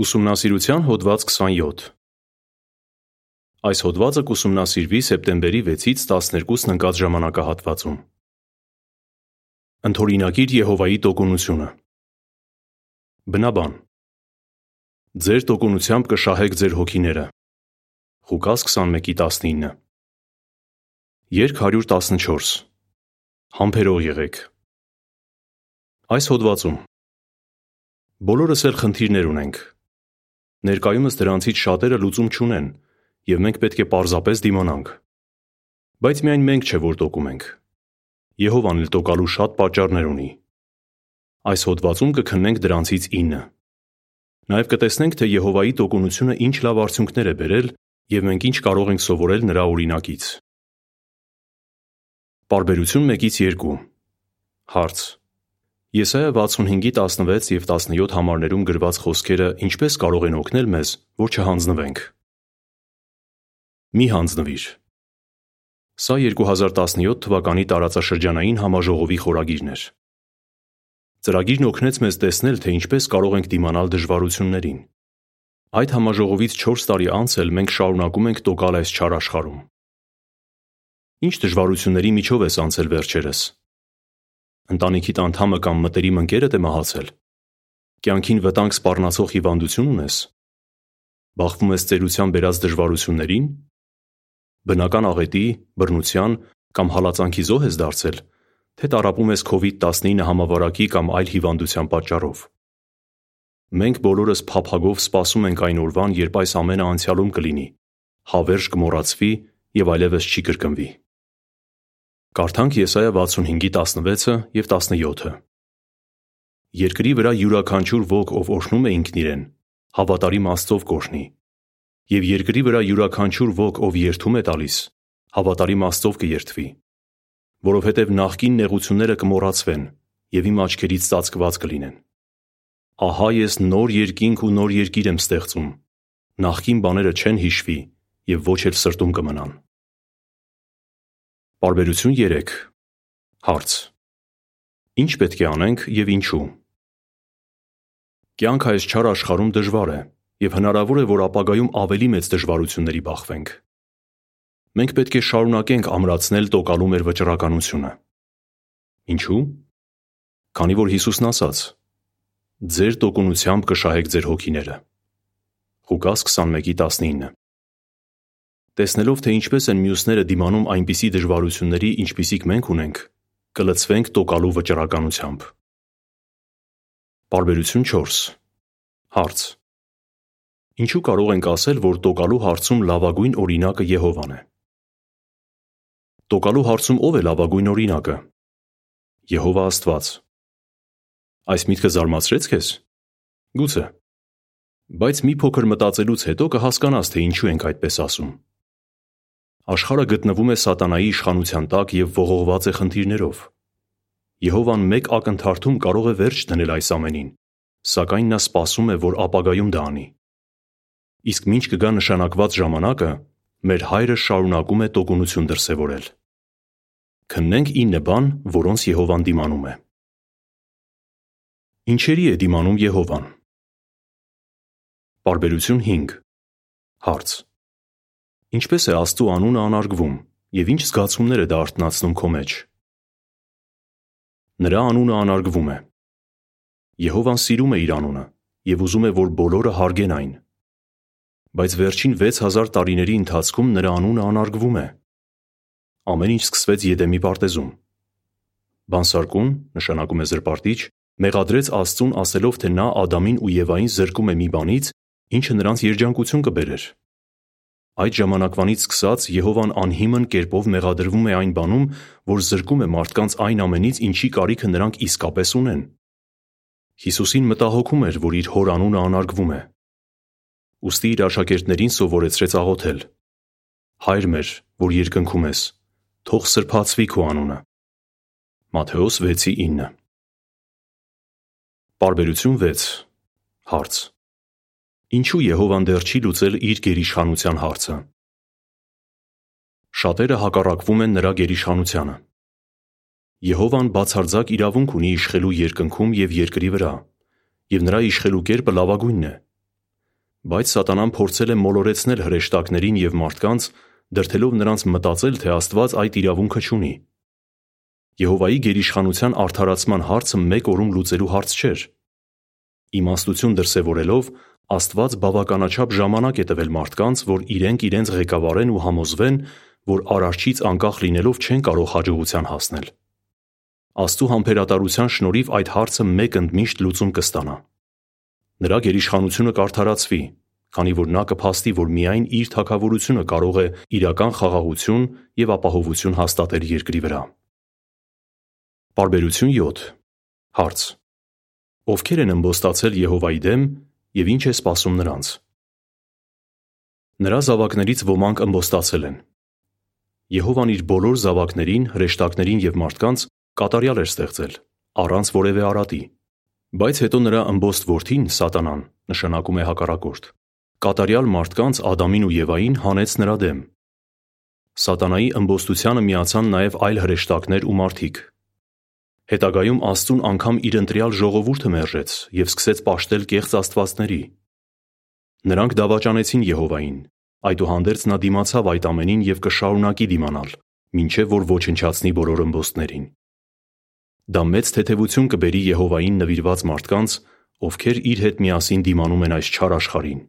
Ուսումնասիրության հոդված 27 Այս հոդվածը կուսումնասիրվի սեպտեմբերի 6-ից 12-ն ընկած ժամանակահատվածում։ Ընթորինակիր Եհովայի տոկունությունը Բնաբան Ձեր տոկունությամբ կշահեք ձեր հոգիները Ղուկաս 21:19 Երկ 114 Համբերող եղեք Այս հոդվածում Բոլորս էլ խնդիրներ ունենք Ներկայումս դրանցից շատերը լուծում չունեն, և մենք պետք է պարզապես դիմանանք։ Բայց միայն մենք չէ, որ տոկում ենք։ Եհովան էլ տոկալու շատ պատճառներ ունի։ Այս հոդվածում կքննենք դրանցից 9։ Նաև կտեսնենք, թե Եհովայի տոկունությունը ինչ լավ արդյունքներ է բերել և մենք ինչ կարող ենք սովորել նրա օրինակից։ Պարբերություն 1-2 Հարց. Եսայա 65:16 և 17 համարներում գրված խոսքերը ինչպե՞ս կարող են օգնել մեզ, որ չհանձնվենք։ Մի հանձնվիր։ Սա 2017 թվականի տարածաշրջանային համաժողովի խորագիրն էր։ Ծրագիրն օգնեց մեզ տեսնել, թե ինչպես կարող ենք դիմանալ դժվարություններին։ Այդ համաժողովից 4 տարի անց էլ մենք շարունակում ենք տոկալ այս չար աշխարհում։ Ինչ դժվարությունների միջով ես անցել վերջերս։ Ընտանիքիդ անդամը կամ մտերիմ ընկերդ է մահացել։ Կյանքին վտանգ սպառնացող հիվանդություն ունես։ Բախվում ես ծերության բերած դժվարությունների՞ն։ Բնական աղետի, բռնության կամ հալածանքի զոհ ես դարձել, թե տառապում ես Քովիդ-19 համավարակի կամ այլ հիվանդության պատճառով։ Մենք բոլորս փափագով սպասում ենք այն օրվան, երբ այս ամենը անցյալում կլինի, հավերժ կմոռացվի և այլևս չի կրկնվի։ Կարդանք Եսայա 65:16 և 17-ը. Երկրի վրա յուրաքանչյուր ոք, ով օրհնում է ինքն իրեն, հավատարիմ Աստծով կօրհնի, և երկրի վրա յուրաքանչյուր ոք, ով երդում է տալիս, հավատարիմ Աստծով կերդվի, որովհետև նախկին նեղությունները կմոռացվեն և իմ աչքերից ծածկված կլինեն։ Ահա ես նոր երկինք ու նոր երկիր եմ ստեղծում, նախկին բաները չեն հիշվի և ոչ էլ սրտում կմնան։ Պարբերություն 3 Հարց. Ինչ պետք է անենք և ինչու։ Կյանքը այս չար աշխարհում դժվար է, և հնարավոր է, որ ապագայում ավելի մեծ դժվարությունների բախվենք։ Մենք պետք է շարունակենք ամրացնել տոկալու մեր վճռականությունը։ Ինչու՞։ Քանի որ Հիսուսն ասաց. «Ձեր տոկունությամբ կշահեք ձեր հոգիները» (Ղուկաս 21:19)։ Տեսնելով, թե ինչպես են մյուսները դիմանում այնպիսի դժվարությունների, ինչպիսիք մենք ունենք, կլցվենք տոկալու վճռականությամբ։ Պարբերություն 4 Հարց. Ինչու կարող ենք ասել, որ տոկալու հարցում լավագույն օրինակը Եհովան է։ Տոկալու հարցում ո՞վ է լավագույն օրինակը։ Եհովա Աստված։ Այս միտքը զարմացրե՞ց քեզ։ Գուցե։ Բայց մի փոքր մտածելուց հետո կհասկանաս, թե ինչու ենք այդպես ասում։ Աշխարհը գտնվում է սատանայի իշխանության տակ և ողողված է խնդիրներով։ Եհովան մեկ ակնթարթում կարող է վերջ դնել այս ամենին, սակայն նա սպասում է, որ ապագայում դա անի։ Իսկ մինչ կգա նշանակված ժամանակը, մեր Հայրը շարունակում է տոկունություն դրսևորել։ Քննենք 9 բան, որոնց Եհովան դիմանում է։ Ինչերի է դիմանում Եհովան։ Պարբերություն 5 Հարց. Ինչպե՞ս է Աստծու անունը անարգվում և ինչ զգացումներ է դա արթնացնում քո մեջ։ Նրա անունը անարգվում է։ Եհովան սիրում է իր անունը և ուզում է, որ բոլորը հարգեն այն։ Բայց վերջին 6000 տարիների ընթացքում նրա անունը անարգվում է։ Ամեն ինչ սկսվեց Եդեմի պարտեզում։ Բանսարկուն, նշանակում է զրպարտիչ, մեղադրեց Աստծուն, ասելով, թե նա Ադամին ու Եվային զրկում է մի բանից, ինչը նրանց երջանկություն կբերեր։ Այդ ժամանակվանից սկսած Եհովան անհիմն կերպով մեղադրվում է այն բանում, որ զրկում է մարդկանց այն ամենից, ինչի կարիքը նրանք իսկապես ունեն։ Հիսուսին մտահոգում էր, որ իր հոր անունը անարգվում է։ Ուստի իր աշակերտներին սովորեցրեց աղոթել. Հայր մեր, որ երկնքում ես, թող սրբացվի քո անունը։ Մատթեոս 6:9 Պարբերություն 6 Հարց. Ինչու Եհովան դեռ չի լուծել իր գերիշխանության հարցը։ Շատերը հակառակվում են նրա գերիշխանությանը։ Եհովան բացարձակ իրավունք ունի իշխելու երկնքում և երկրի վրա, և նրա իշխելու կերպը լավագույնն է, Բայց Սատանան փորձել է մոլորեցնել հրեշտակներին և մարդկանց, դրդելով նրանց մտածել, թե Աստված այդ իրավունքը չունի։ Եհովայի գերիշխանության արդարացման հարցը մեկ օրում լուծելու հարց չէր։ Իմաստություն դրսևորելով Աստված բավականաչափ ժամանակ է տվել մարդկանց, որ իրենք իրենց ղեկավարեն ու համոզվեն, որ Արարչից անկախ լինելով չեն կարող հաջողության հասնել։ Աստծու համբերատարության շնորհիվ այդ հարցը մեկ ընդմիշտ լուծում կստանա։ Նրա գերիշխանությունը կարդարացվի, քանի որ նա կփաստի, որ միայն իր թագավորությունը կարող է իրական խաղաղություն և ապահովություն հաստատել երկրի վրա։ Պարբերություն 7 Հարց. Ովքեր են ըմբոստացել Եհովայի դեմ և ինչ է սպասում նրանց։ Նրա զավակներից ոմանք ըմբոստացել են։ Եհովան իր բոլոր զավակներին, հրեշտակներին և մարդկանց կատարյալ էր ստեղծել, առանց որևէ արատի։ Բայց հետո նրա ըմբոստ որդին՝ Սատանան, նշանակում է հակառակորդ, կատարյալ մարդկանց՝ Ադամին ու Եվային հանեց նրա դեմ։ Սատանայի ըմբոստությանը միացան նաև այլ հրեշտակներ ու մարդիկ։ Հետագայում Աստծուն անգամ իր ընտրյալ ժողովուրդը մերժեց և սկսեց պաշտել կեղծ աստվածների։ Նրանք դավաճանեցին Եհովային, այդուհանդերձ նա դիմացավ այդ ամենին և կշարունակի դիմանալ, մինչև որ ոչնչացնի բոլոր ըմբոստներին։ Դա մեծ թեթևություն կբերի Եհովային նվիրված մարդկանց, ովքեր իր հետ միասին դիմանում են այս չար աշխարհին։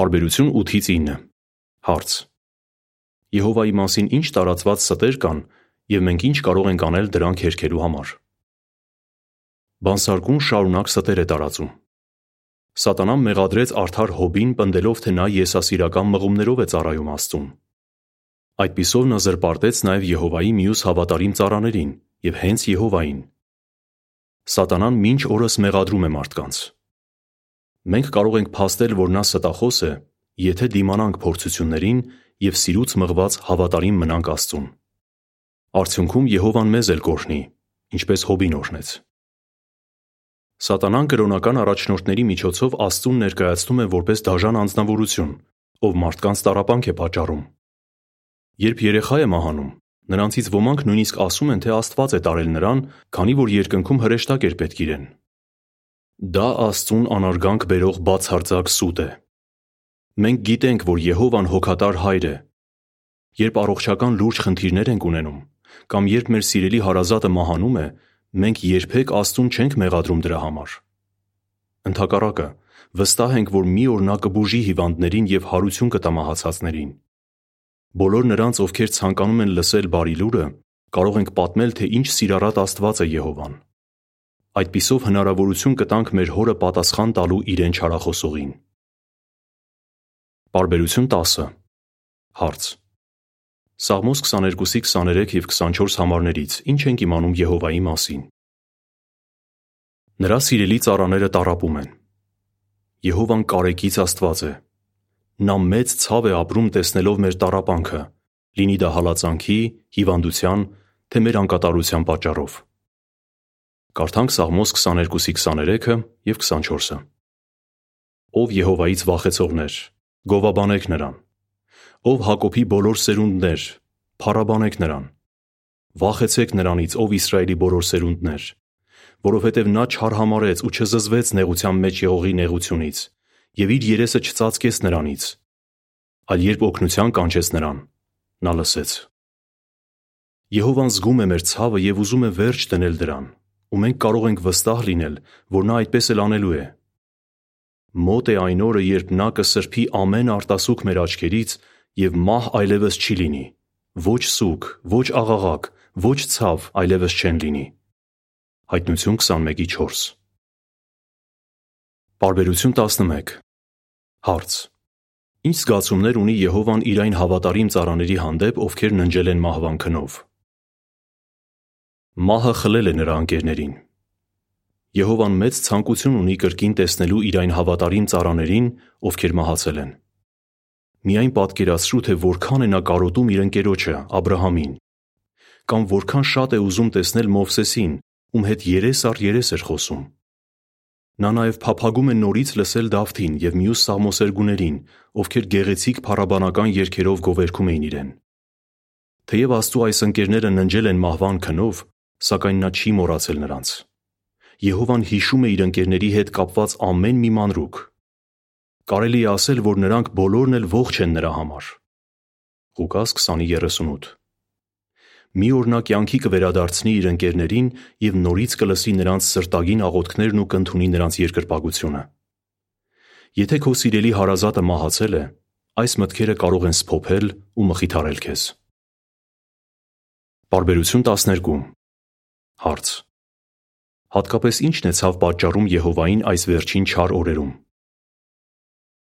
Պարբերություն 8-9 Հարց. Եհովայի մասին ի՞նչ տարածված ստեր կան և մենք ի՞նչ կարող ենք անել դրանք հերքելու համար։ Բանսարկուն շարունակ ստեր է տարածում։ Սատանան մեղադրեց արդար Հոբին, պնդելով, թե նա եսասիրական մղումներով է ծառայում Աստծուն։ Այդպիսով նա զրպարտեց նաև Եհովայի մյուս հավատարիմ ծառաներին և հենց Եհովային։ Սատանան մինչ օրս մեղադրում է մարդկանց։ Մենք կարող ենք փաստել, որ նա ստախոս է, եթե դիմանանք փորձություններին և սիրուց մղված հավատարիմ մնանք Աստծուն։ Արդյունքում Եհովան մեզ էլ կօրհնի, ինչպես Հոբին օրհնեց։ Սատանան կրոնական առաջնորդների միջոցով Աստծուն ներկայացնում է որպես դաժան անձնավորություն, ով մարդկանց տառապանք է պատճառում։ Երբ երեխա է մահանում, նրանցից ոմանք նույնիսկ ասում են, թե Աստված է տարել նրան, քանի որ երկնքում հրեշտակ էր պետք իրեն։ Դա Աստծուն անարգանք բերող բացարձակ սուտ է։ Մենք գիտենք, որ Եհովան հոգատար Հայր է։ Երբ առողջական լուրջ խնդիրներ ենք ունենում, կամ երբ մեր սիրելի հարազատը մահանում է, մենք երբեք Աստծուն չենք մեղադրում դրա համար։ Ընդհակառակը, վստահ ենք, որ մի օր նա կբուժի հիվանդներին և հարություն կտա մահացածներին։ Բոլոր նրանց, ովքեր ցանկանում են լսել Բարի Լուրը, կարող ենք պատմել, թե ինչ սիրառատ Աստված է Եհովան։ Այդպիսով հնարավորություն կտանք մեր հորը պատասխան տալու իրեն չարախոսողին։ Պարբերություն 10 Հարց. Սաղմոս 22-ի 23 և 24 համարներից ի՞նչ ենք իմանում Եհովայի մասին։ Նրա սիրելի ծառաները տառապում են։ Եհովան կարեկից Աստված է։ Նա մեծ ցավ է ապրում տեսնելով մեր տառապանքը, լինի դա հալածանքի, հիվանդության, թե մեր անկատարության պատճառով։ Կարդանք Սաղմոս 22-ի 23-ը և 24-ը։ Ով Եհովայից վախեցողներ, գովաբանեք նրան։ Ով Հակոբի բոլոր սերունդներ, փառաբանեք նրան։ Վախեցեք նրանից, ով Իսրայելի բոլոր սերունդներ, որովհետև նա չարհամարհեց ու չզզվեց նեղության մեջ եղողի նեղությունից և իր երեսը չծածկեց նրանից, այլ երբ օգնության կանչեց նրան, նա լսեց։ Եհովան զգում է մեր ցավը և ուզում է վերջ դնել դրան, ու մենք կարող ենք վստահ լինել, որ նա այդպես էլ անելու է։ Մոտ է այն օրը, երբ նա կսրբի ամեն արտասուք մեր աչքերից, և մահ այլևս չի լինի, ոչ սուգ, ոչ աղաղակ, ոչ ցավ այլևս չեն լինի։ Հայտնություն 21:4 Պարբերություն 11 Հարց. Ինչ զգացումներ ունի Եհովան իր այն հավատարիմ ծառաների հանդեպ, ովքեր ննջել են մահվան քնով։ Մահը խլել է նրա ընկերներին։ Եհովան մեծ ցանկություն ունի կրկին տեսնելու իր այն հավատարիմ ծառաներին, ովքեր մահացել են։ Միայն պատկերացրու, թե որքան է նա կարոտում իր ընկերոջը՝ Աբրահամին, կամ որքան շատ է ուզում տեսնել Մովսեսին, ում հետ երես առ երես էր խոսում։ Նա նաև փափագում է նորից լսել Դավթին և մյուս սաղմոսերգուներին, ովքեր գեղեցիկ փառաբանական երգերով գովերգում էին իրեն։ Թեև Աստծու այս ընկերները ննջել են մահվան քնով, սակայն նա չի մոռացել նրանց։ Եհովան հիշում է իր ընկերների հետ կապված ամեն մի մանրուք, կարելի է ասել, որ նրանք բոլորն էլ ողջ են նրա համար։ Ղուկաս 20:38 Մի օր նա կյանքի կվերադարձնի իր ընկերներին և նորից կլսի նրանց սրտագին աղոթքներն ու կընդունի նրանց երկրպագությունը։ Եթե քո սիրելի հարազատը մահացել է, այս մտքերը կարող են սփոփել ու մխիթարել քեզ։ Պարբերություն 12 Հարց. Հատկապես ի՞նչն է ցավ պատճառում Եհովային այս վերջին չար օրերում։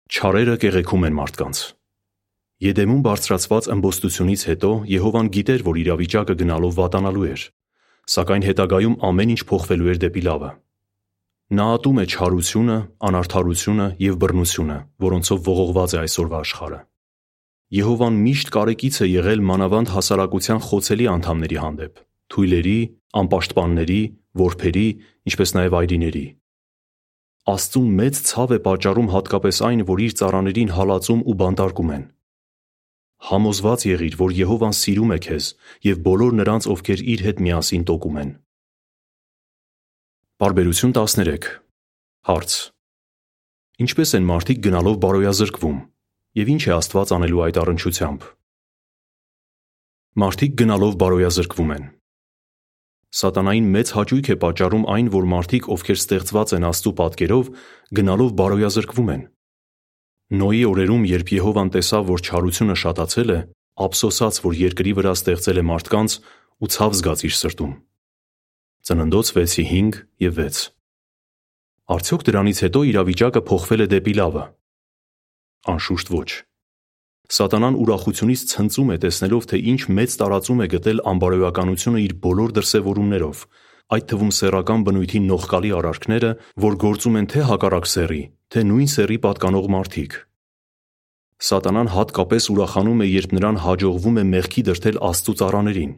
Չարերը կեղեքում են մարդկանց։ Եդեմում բարձրացված ըմբոստությունից հետո Եհովան գիտեր, որ իրավիճակը գնալով վատանալու էր, սակայն հետագայում ամեն ինչ փոխվելու էր դեպի լավը։ Նա ատում է չարությունը, անարդարությունը և բռնությունը, որոնցով ողողված է այսօրվա աշխարհը։ Եհովան միշտ կարեկից է եղել մանավանդ հասարակության խոցելի անդամների հանդեպ՝ թույլերի, անպաշտպանների, որբերի, ինչպես նաև այրիների։ Աստծուն մեծ ցավ է պատճառում հատկապես այն, որ իր ծառաներին հալածում ու բանտարկում են։ Համոզված եղիր, որ Եհովան սիրում է քեզ և բոլոր նրանց, ովքեր իր հետ միասին տոկում են։ Պարբերություն 13 Հարց. Ինչպե՞ս են մարդիկ գնալով բարոյազրկվում, և ի՞նչ է Աստված անելու այդ առնչությամբ։ Մարդիկ գնալով բարոյազրկվում են։ Սատանային մեծ հաճույք է պատճառում այն, որ մարդիկ, ովքեր ստեղծված են Աստծու պատկերով, գնալով բարոյազրկվում են։ Նոյի օրերում, երբ Եհովան տեսավ, որ չարությունը շատացել է, ափսոսաց, որ երկրի վրա ստեղծել է մարդկանց ու ցավ զգաց իր սրտում։ Ծննդոց 6:5 և 6 Արդյոք դրանից հետո իրավիճակը փոխվել է դեպի լավը։ Անշուշտ ոչ։ Սատանան ուրախությունից ցնծում է տեսնելով, թե ինչ մեծ տարածում է գտել անբարոյականությունը իր բոլոր դրսևորումներով, այդ թվում սեռական բնույթի նողկալի արարքները, որ գործում են թե հակառակ սեռի, թե նույն սեռի պատկանող մարդիկ։ Սատանան հատկապես ուրախանում է, երբ նրան հաջողվում է մեղքի դրդել Աստծու ծառաներին։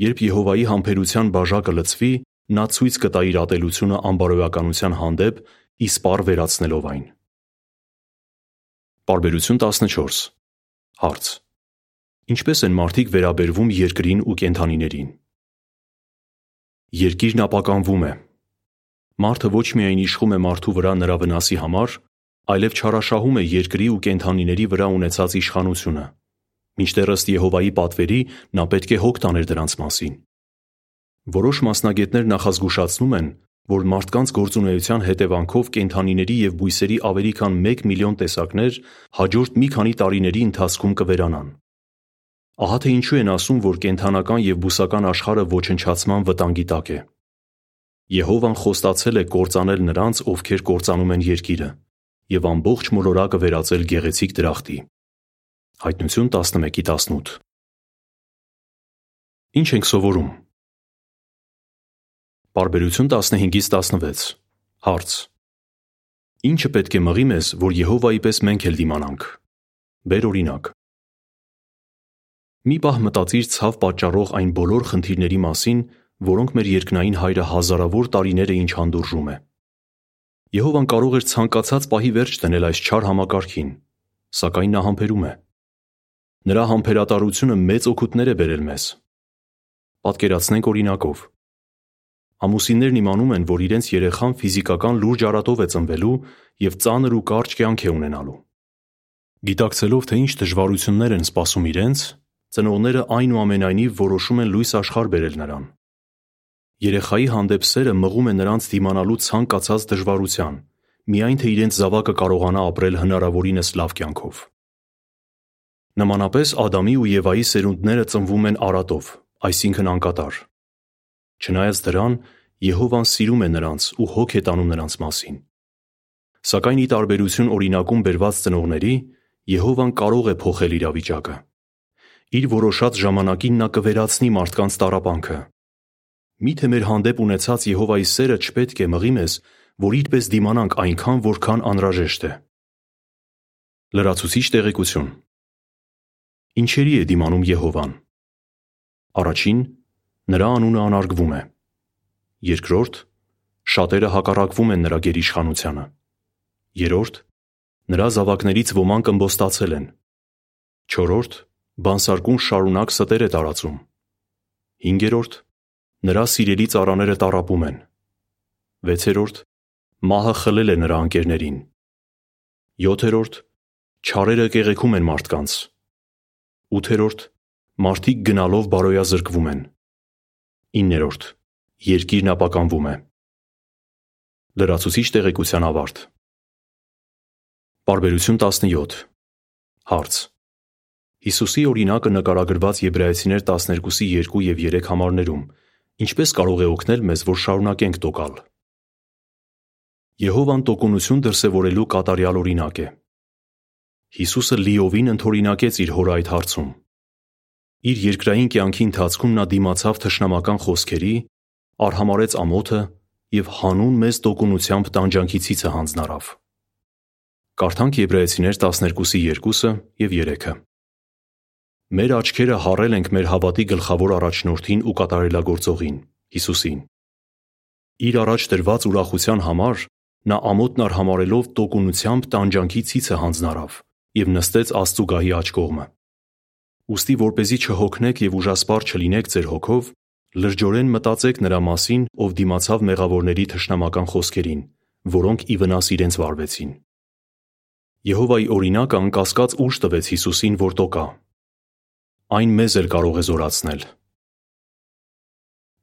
Երբ Եհովայի համբերության բաժակը լցվի, նա ցույց կտա իր ատելությունը անբարոյականության հանդեպ, իսպառ վերացնելով այն։ Պարբերություն 14 Հարց. Ինչպե՞ս են մարդիկ վերաբերվում երկրին ու կենդանիներին։ Երկիրն ապականվում է։ Մարդը ոչ միայն իշխում է մարդու վրա նրա վնասի համար, այլև չարաշահում է երկրի ու կենդանիների վրա ունեցած իշխանությունը։ Մինչդեռ ըստ Եհովայի պատվերի նա պետք է հոգ տաներ դրանց մասին։ Որոշ մասնագետներ նախազգուշացնում են, որ մարդկանց գործունեության հետևանքով կենդանիների և բույսերի ավելի քան մեկ միլիոն տեսակներ հաջորդ մի քանի տարիների ընթացքում կվերանան։ Ահա թե ինչու են ասում, որ կենդանական և բուսական աշխարհը ոչնչացման վտանգի տակ է։ Եհովան խոստացել է կործանել նրանց, ովքեր կործանում են երկիրը, և ամբողջ մոլորակը վերածել գեղեցիկ դրախտի։ Հայտնություն 11:18 Ինչ ենք սովորում։ Պարբերություն 15-16 Հարց. Ինչը պետք է մղի մեզ, որ Եհովայի պես մենք էլ դիմանանք։ Բեր օրինակ։ Մի պահ մտածիր ցավ պատճառող այն բոլոր խնդիրների մասին, որոնք մեր երկնային Հայրը հազարավոր տարիներ է ինչ հանդուրժում է։ Եհովան կարող էր ցանկացած պահի վերջ դնել այս չար համակարգին, սակայն նա համբերում է։ Նրա համբերատարությունը մեծ օգուտներ է բերել մեզ։ Պատկերացնենք օրինակով։ Ամուսիններն իմանում են, որ իրենց երեխան ֆիզիկական լուրջ արատով է ծնվելու և ծանր ու կարճ կյանք է ունենալու։ Գիտակցելով, թե ինչ դժվարություններ են սպասում իրենց, ծնողները այնուամենայնիվ որոշում են լույս աշխարհ բերել նրան։ Երեխայի հանդեպ սերը մղում է նրանց դիմանալու ցանկացած դժվարության, միայն թե իրենց զավակը կարողանա ապրել հնարավորինս լավ կյանքով։ Նմանապես Ադամի ու Եվայի սերունդները ծնվում են արատով, այսինքն անկատար։ Չնայած դրան, Եհովան սիրում է նրանց ու հոգ է տանում նրանց մասին։ Սակայն ի տարբերություն օրինակում բերված ծնողների, Եհովան կարող է փոխել իրավիճակը։ Իր որոշած ժամանակին նա կվերացնի մարդկանց տառապանքը։ Միթե մեր հանդեպ ունեցած Եհովայի սերը չպետք է մղի մեզ, որ իր պես դիմանանք այնքան, որքան անհրաժեշտ է։ Լրացուցիչ տեղեկություն Ինչերի է դիմանում Եհովան։ Առաջին՝ նրա անունը անարգվում է։ Երկրորդ՝ շատերը հակառակվում են նրա գերիշխանությանը։ Երրորդ՝ նրա զավակներից ոմանք ըմբոստացել են։ Չորրորդ՝ բանսարկուն շարունակ ստեր է տարածում։ Հինգերորդ՝ նրա սիրելի ծառաները տառապում են։ Վեցերորդ՝ մահը խլել է նրա ընկերներին։ 7-րդ Չարերը կեղեքում են մարդկանց։ 8-րդ Մարդիկ գնալով բարոյազրկվում են։ 9-րդ Երկիրն ապականվում է։ Լրացուցիչ տեղեկության ավարտ։ Պարբերություն 17 Հարց. Հիսուսի օրինակը նկարագրված Եբրայեցիներ 12-ի 2 և 3 համարներում. Ինչպես կարող է օգնել մեզ, որ շարունակենք տոկալ։ Եհովան տոկունություն դրսևորելու կատարյալ օրինակ է։ Հիսուսը լիովին ընդօրինակեց իր հորը այդ հարցում։ Իր երկրային կյանքի ընթացքում նա դիմացավ թշնամական խոսքերի, արհամարեց ամոթը և հանուն մեծ տոկունությամբ տանջանքի ցիցը հանձնարավ։ Կարդանք Եբրայեցիներ 12-ի 2 և 3-ը։ Մեր աչքերը հառել ենք մեր հավատի գլխավոր առաջնորդին ու կատարելագործողին՝ Հիսուսին։ Իր առաջ դրված ուրախության համար նա ամոթն արհամարհելով տոկունությամբ տանջանքի ցիցը հանձնարավ և նստեց Աստծու գահի աջ կողմը։ Ուստի որպեսզի չհոգնեք և ուժասպառ չլինեք ձեր հոգով, լրջորեն մտածեք նրա մասին, ով դիմացավ մեղավորների թշնամական խոսքերին, որոնք ի վնաս իրենց վարվեցին։ Եհովայի օրինակը անկասկած ուժ տվեց Հիսուսին, որ տոկա։ Այն մեզ էլ կարող է զորացնել։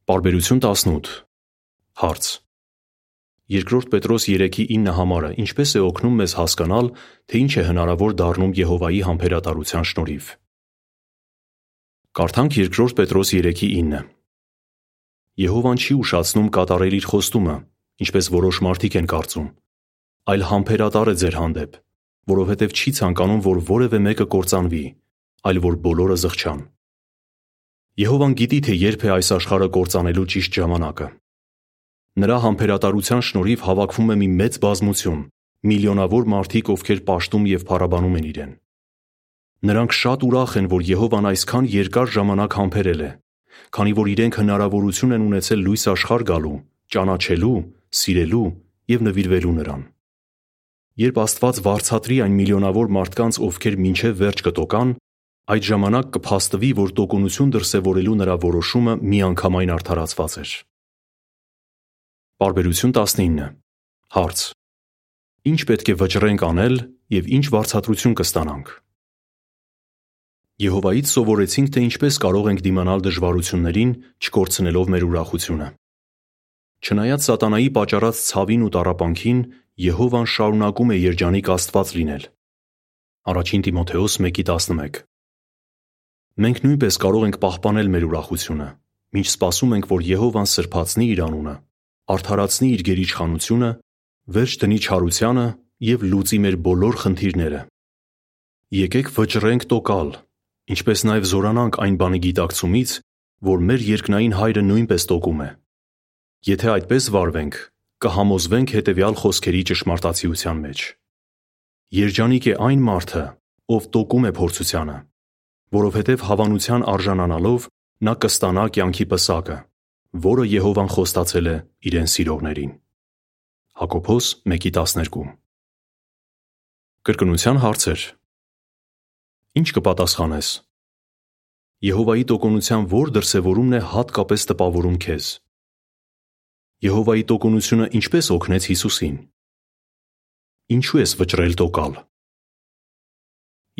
Պարբերություն 18 Հարց. Բ Պետրոս 3:9 համարը ինչպե՞ս է օգնում մեզ հասկանալ, թե ինչ է հնարավոր դառնում Եհովայի համբերատարության շնորհիվ։ Կարդանք Բ Պետրոս 3:9 Եհովան չի ուշացնում կատարել իր խոստումը, ինչպես որոշ մարդիկ են կարծում, այլ համբերատար է ձեր հանդեպ, որովհետև չի ցանկանում, որ որևէ մեկը կործանվի, այլ որ բոլորը զղջան։ Եհովան գիտի, թե երբ է այս աշխարհը կործանելու ճիշտ ժամանակը։ Նրա համբերատարության շնորհիվ հավաքվում է մի մեծ բազմություն, միլիոնավոր մարդիկ, ովքեր պաշտում և փառաբանում են Իրեն։ Նրանք շատ ուրախ են, որ Եհովան այսքան երկար ժամանակ համբերել է, քանի որ իրենք հնարավորություն են ունեցել լույս աշխարհ գալու, ճանաչելու, սիրելու և նվիրվելու Նրան։ Երբ Աստված վարձատրի այն միլիոնավոր մարդկանց, ովքեր մինչև վերջ կտոկան, այդ ժամանակ կփաստվի, որ տոկունություն դրսևորելու նրա որոշումը միանգամայն արդարացված էր։ Պարբերություն 19 Հարց. Ինչ պետք է վճռենք անել և ինչ վարձատրություն կստանանք։ Եհովայից սովորեցինք, թե ինչպես կարող ենք դիմանալ դժվարություններին՝ չկորցնելով մեր ուրախությունը։ Չնայած սատանայի պատճառած ցավին ու տառապանքին, Եհովան շարունակում է երջանիկ Աստված լինել (Ա Տիմոթեոս 1:11)։ Մենք նույնպես կարող ենք պահպանել մեր ուրախությունը, մինչ սպասում ենք, որ Եհովան սրբացնի իր անունը արդարացնի իր գերիշխանությունը, վերջ դնի չարությանը և լուծի մեր բոլոր խնդիրները։ Եկեք վճռենք տոկալ, ինչպես նաև զորանանք այն բանի գիտակցումից, որ մեր երկնային Հայրը նույնպես տոկում է։ Եթե այդպես վարվենք, կհամոզվենք հետևյալ խոսքերի ճշմարտացիության մեջ. Երջանիկ է այն մարդը, ով տոկում է փորձությանը, որովհետև հավանության արժանանալով նա կստանա կյանքի պսակը, որը Եհովան խոստացել է իրեն սիրողներին։ Հակոբոս 1:12 Կրկնության հարցեր. Ինչ կպատասխանես։ Եհովայի տոկունության ո՞ր դրսևորումն է հատկապես տպավորում քեզ։ Եհովայի տոկունությունը ինչպես օգնեց Հիսուսին։ Ինչու ես վճռել տոկալ։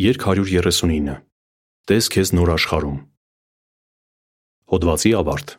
Երկ 139 Տես քեզ նոր աշխարհում։ Հոդվացի ավարտ